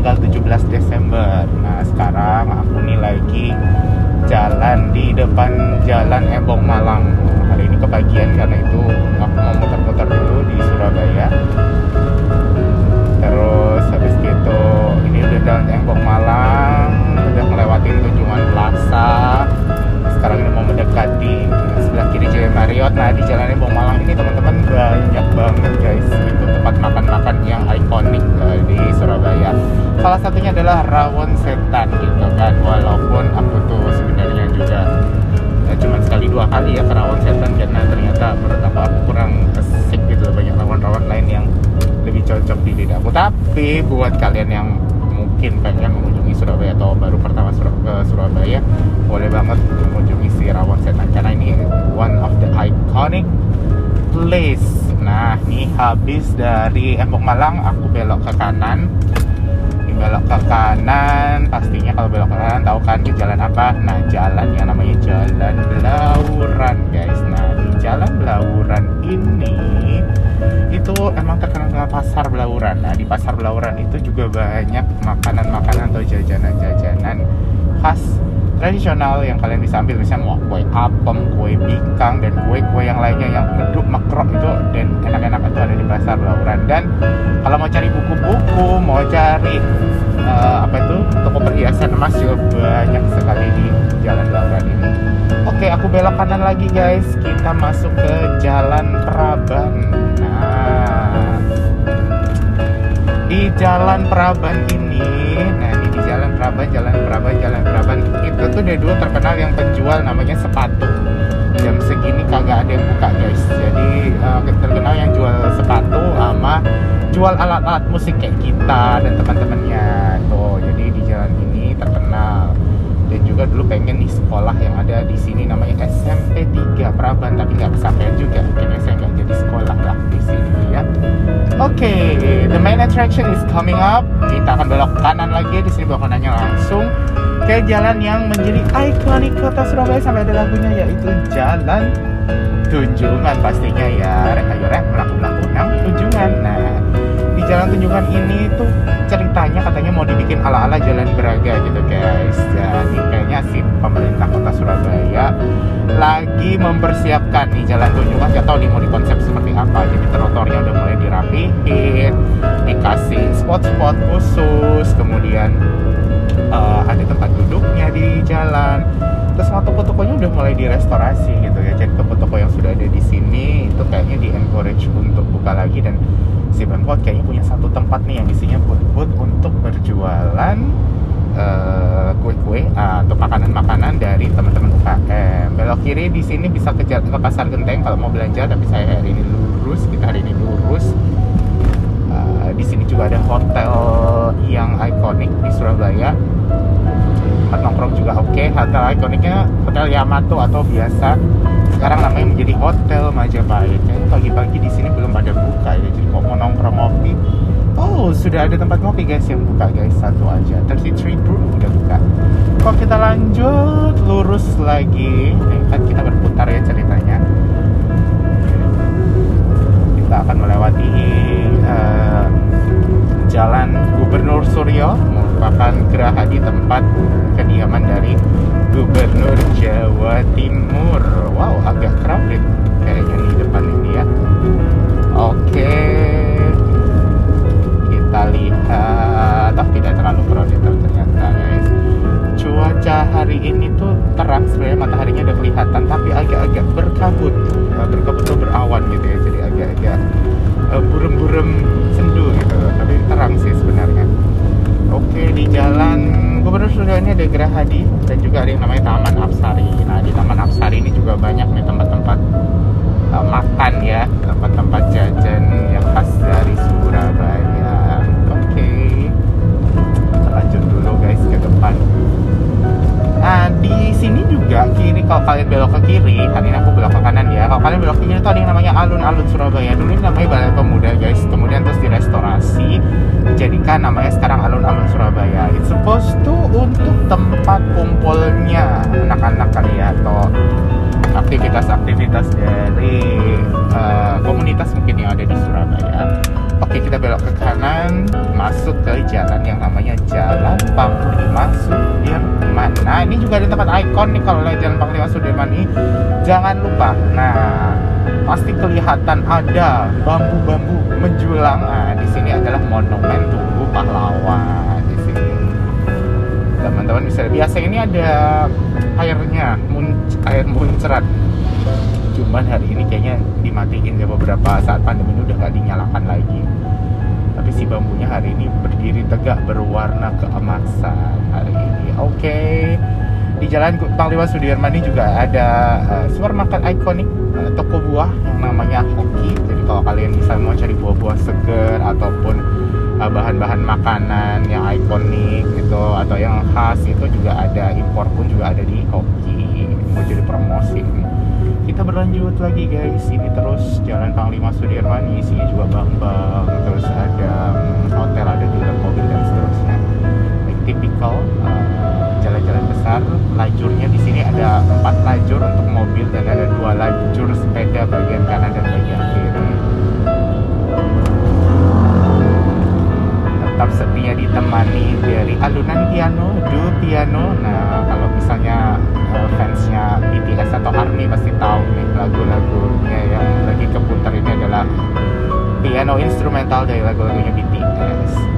tanggal 17 Desember. Nah, sekarang aku nih lagi jalan di depan Jalan Ebong Malang. Hari ini kebagian karena itu aku mau muter-muter dulu di Surabaya. Terus habis gitu ini udah Jalan Ebong Malang, udah melewatin Tunjungan Plaza. Sekarang ini mau mendekati sebelah kiri Jaya Marriott. Nah, di Jalan Ebong Malang ini teman-teman banyak banget guys. Itu tempat makan-makan yang ikonik di Surabaya. Salah satunya adalah rawon setan gitu kan. Walaupun aku tuh sebenarnya juga ya, cuma sekali dua kali ya ke rawon setan karena ternyata menurut aku aku kurang asik gitu banyak rawon-rawon lain yang lebih cocok di lidahku. Tapi buat kalian yang mungkin pengen mengunjungi Surabaya atau baru pertama Sur ke Surabaya, boleh banget mengunjungi si rawon setan karena ini one of the iconic place. Nah, ini habis dari Embong Malang, aku belok ke kanan. Belok ke kanan, pastinya kalau belok ke kanan tahu kan di jalan apa? Nah, jalan yang namanya Jalan Belauran, guys. Nah, di Jalan Belauran ini itu emang terkenal pasar Belauran. Nah, di pasar Belauran itu juga banyak makanan-makanan atau jajanan-jajanan khas tradisional yang kalian bisa ambil misalnya mau kue apem, kue bingkang dan kue-kue yang lainnya yang meduk makrok itu dan enak-enak itu ada di pasar Belauran dan kalau mau cari perhiasan emas juga banyak sekali di Jalan Belauran ini. Oke, aku belok kanan lagi guys. Kita masuk ke Jalan Praban. Nah, di Jalan Praban ini, nah ini di Jalan Praban, Jalan Praban, Jalan Praban itu tuh dia dulu terkenal yang penjual namanya sepatu. Jam segini kagak ada yang buka guys. Jadi uh, terkenal yang jual sepatu sama jual alat-alat musik kayak gitar dan teman-temannya. Tuh, jadi di jalan ini terkenal. Dan juga dulu pengen nih sekolah yang ada di sini namanya SMP 3 Praban tapi nggak kesampaian juga. Kayaknya saya nggak jadi sekolah lah di sini ya. Oke, okay, the main attraction is coming up. Kita akan belok kanan lagi di sini belok kanannya langsung ke jalan yang menjadi ikonik kota Surabaya sampai ada lagunya yaitu Jalan Tunjungan pastinya ya. Rek ayo rek melaku melaku nang Tunjungan. Nah, di Jalan Tunjungan ini tuh ceritanya katanya mau dibikin ala-ala Jalan Braga gitu guys. Jadi kayaknya si pemerintah kota Surabaya lagi mempersiapkan nih Jalan Tunjungan. Gak tau nih mau dikonsep seperti apa. Jadi trotoarnya udah mulai dirapihin, dikasih spot-spot khusus, kemudian uh, ada tempat duduknya di jalan terus semua toko-tokonya udah mulai direstorasi gitu ya jadi toko-toko yang sudah ada di sini itu kayaknya di encourage untuk buka lagi. Dan si Pemkot kayaknya punya satu tempat nih yang isinya booth-booth untuk berjualan uh, kue-kue uh, atau makanan-makanan dari teman-teman UKM belok kiri di sini bisa ke, ke pasar genteng kalau mau belanja tapi saya hari ini lurus kita hari ini lurus. Di sini juga ada hotel yang ikonik di Surabaya. Tempat nongkrong juga oke. Okay. hotel ikoniknya hotel Yamato atau biasa sekarang namanya menjadi hotel Majapahit. Kayaknya pagi-pagi di sini belum ada buka ya. Jadi kalau mau nongkrong ngopi. Oh sudah ada tempat ngopi guys yang buka guys. Satu aja. 33 Brew udah buka. Kalau kita lanjut? Lurus lagi. Kan kita berputar ya ceritanya. Kita akan melewati terang sebenarnya mataharinya udah kelihatan, tapi agak-agak berkabut, berkabut tuh berawan gitu ya, jadi agak-agak burem-burem sendu gitu. Tapi terang sih sebenarnya. Oke di jalan Gubernur Suryo ini ada Gerahadi dan juga ada yang namanya Taman Apsari. Nah di Taman Apsari ini juga banyak nih tempat-tempat uh, makan ya tempat-tempat jajan yang kalau kalian belok ke kiri, hari ini aku belok ke kanan ya. Kalau kalian belok ke kiri yang namanya alun-alun Surabaya. Dulu ini namanya Balai Pemuda, guys. Kemudian terus direstorasi, dijadikan namanya sekarang alun-alun Surabaya. It's supposed to untuk tempat kumpulnya anak-anak kali ya atau aktivitas-aktivitas dari uh, komunitas mungkin yang ada di Surabaya. Oke kita belok ke kanan. Masuk ke jalan yang namanya Jalan Panglima Sudirman. Nah ini juga ada tempat ikon nih Kalau lihat Jalan Panglima Sudirman ini. Jangan lupa. Nah pasti kelihatan ada bambu-bambu menjulang. Nah di sini adalah monumen tubuh pahlawan di sini. Teman-teman bisa biasa ini ada airnya air muncrat cuman hari ini kayaknya dimatiin ya beberapa saat pandemi ini udah nggak dinyalakan lagi. Tapi si bambunya hari ini berdiri tegak berwarna keemasan hari ini. Oke. Okay. di jalan Panglima Sudirman ini juga ada uh, supermarket ikonik uh, toko buah yang namanya Hoki jadi kalau kalian misalnya mau cari buah-buah seger ataupun uh, bahan-bahan makanan yang ikonik gitu atau yang khas itu juga ada impor pun juga ada di Hoki mau jadi promosi kita berlanjut lagi guys. Ini terus jalan Panglima Sudirman isinya juga bang-bang terus ada um, hotel ada juga mobil dan seterusnya. Like typical uh, jalan-jalan besar lajurnya di sini ada empat lajur untuk mobil dan ada dua lajur sepeda bagian kanan dan bagian kiri. Tetap setia ditemani dari alunan piano do piano. Nah uh, fansnya BTS atau ARMY pasti tahu nih lagu-lagunya yang lagi keputar ini adalah piano instrumental dari lagu-lagunya BTS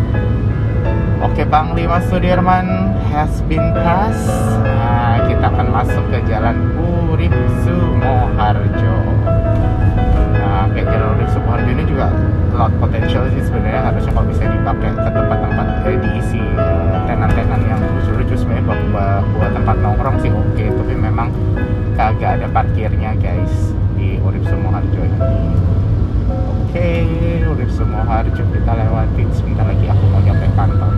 Oke Bang Lima Sudirman has been passed. Nah kita akan masuk ke jalan Urip Sumoharjo. Nah kayak jalan Urip Sumoharjo ini juga lot potential sih sebenarnya. Harusnya kalau bisa dipakai kagak ada parkirnya guys. Di Urip Sumoharjo ini. Oke okay, Urip Sumoharjo kita lewatin. Sebentar lagi aku mau nyampe kantor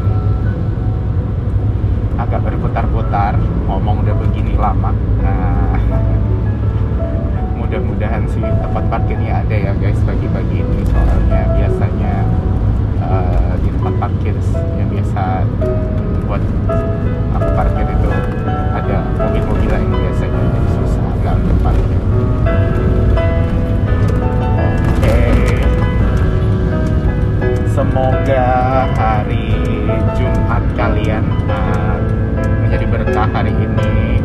ini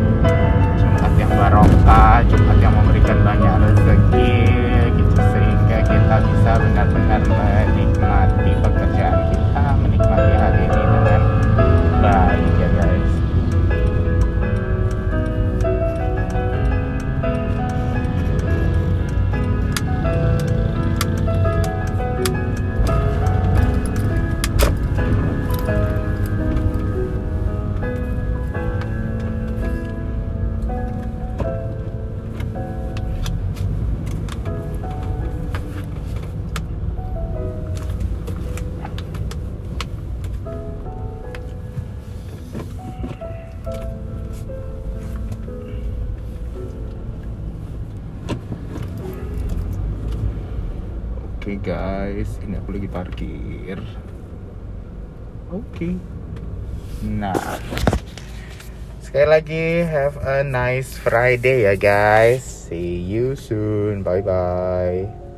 Jumat yang barokah, Jumat yang memberikan banyak rezeki gitu sehingga kita bisa benar-benar menikmati pekerjaan Okay guys, ini aku lagi parkir. Oke. Okay. Nah, sekali lagi have a nice Friday ya guys. See you soon. Bye bye.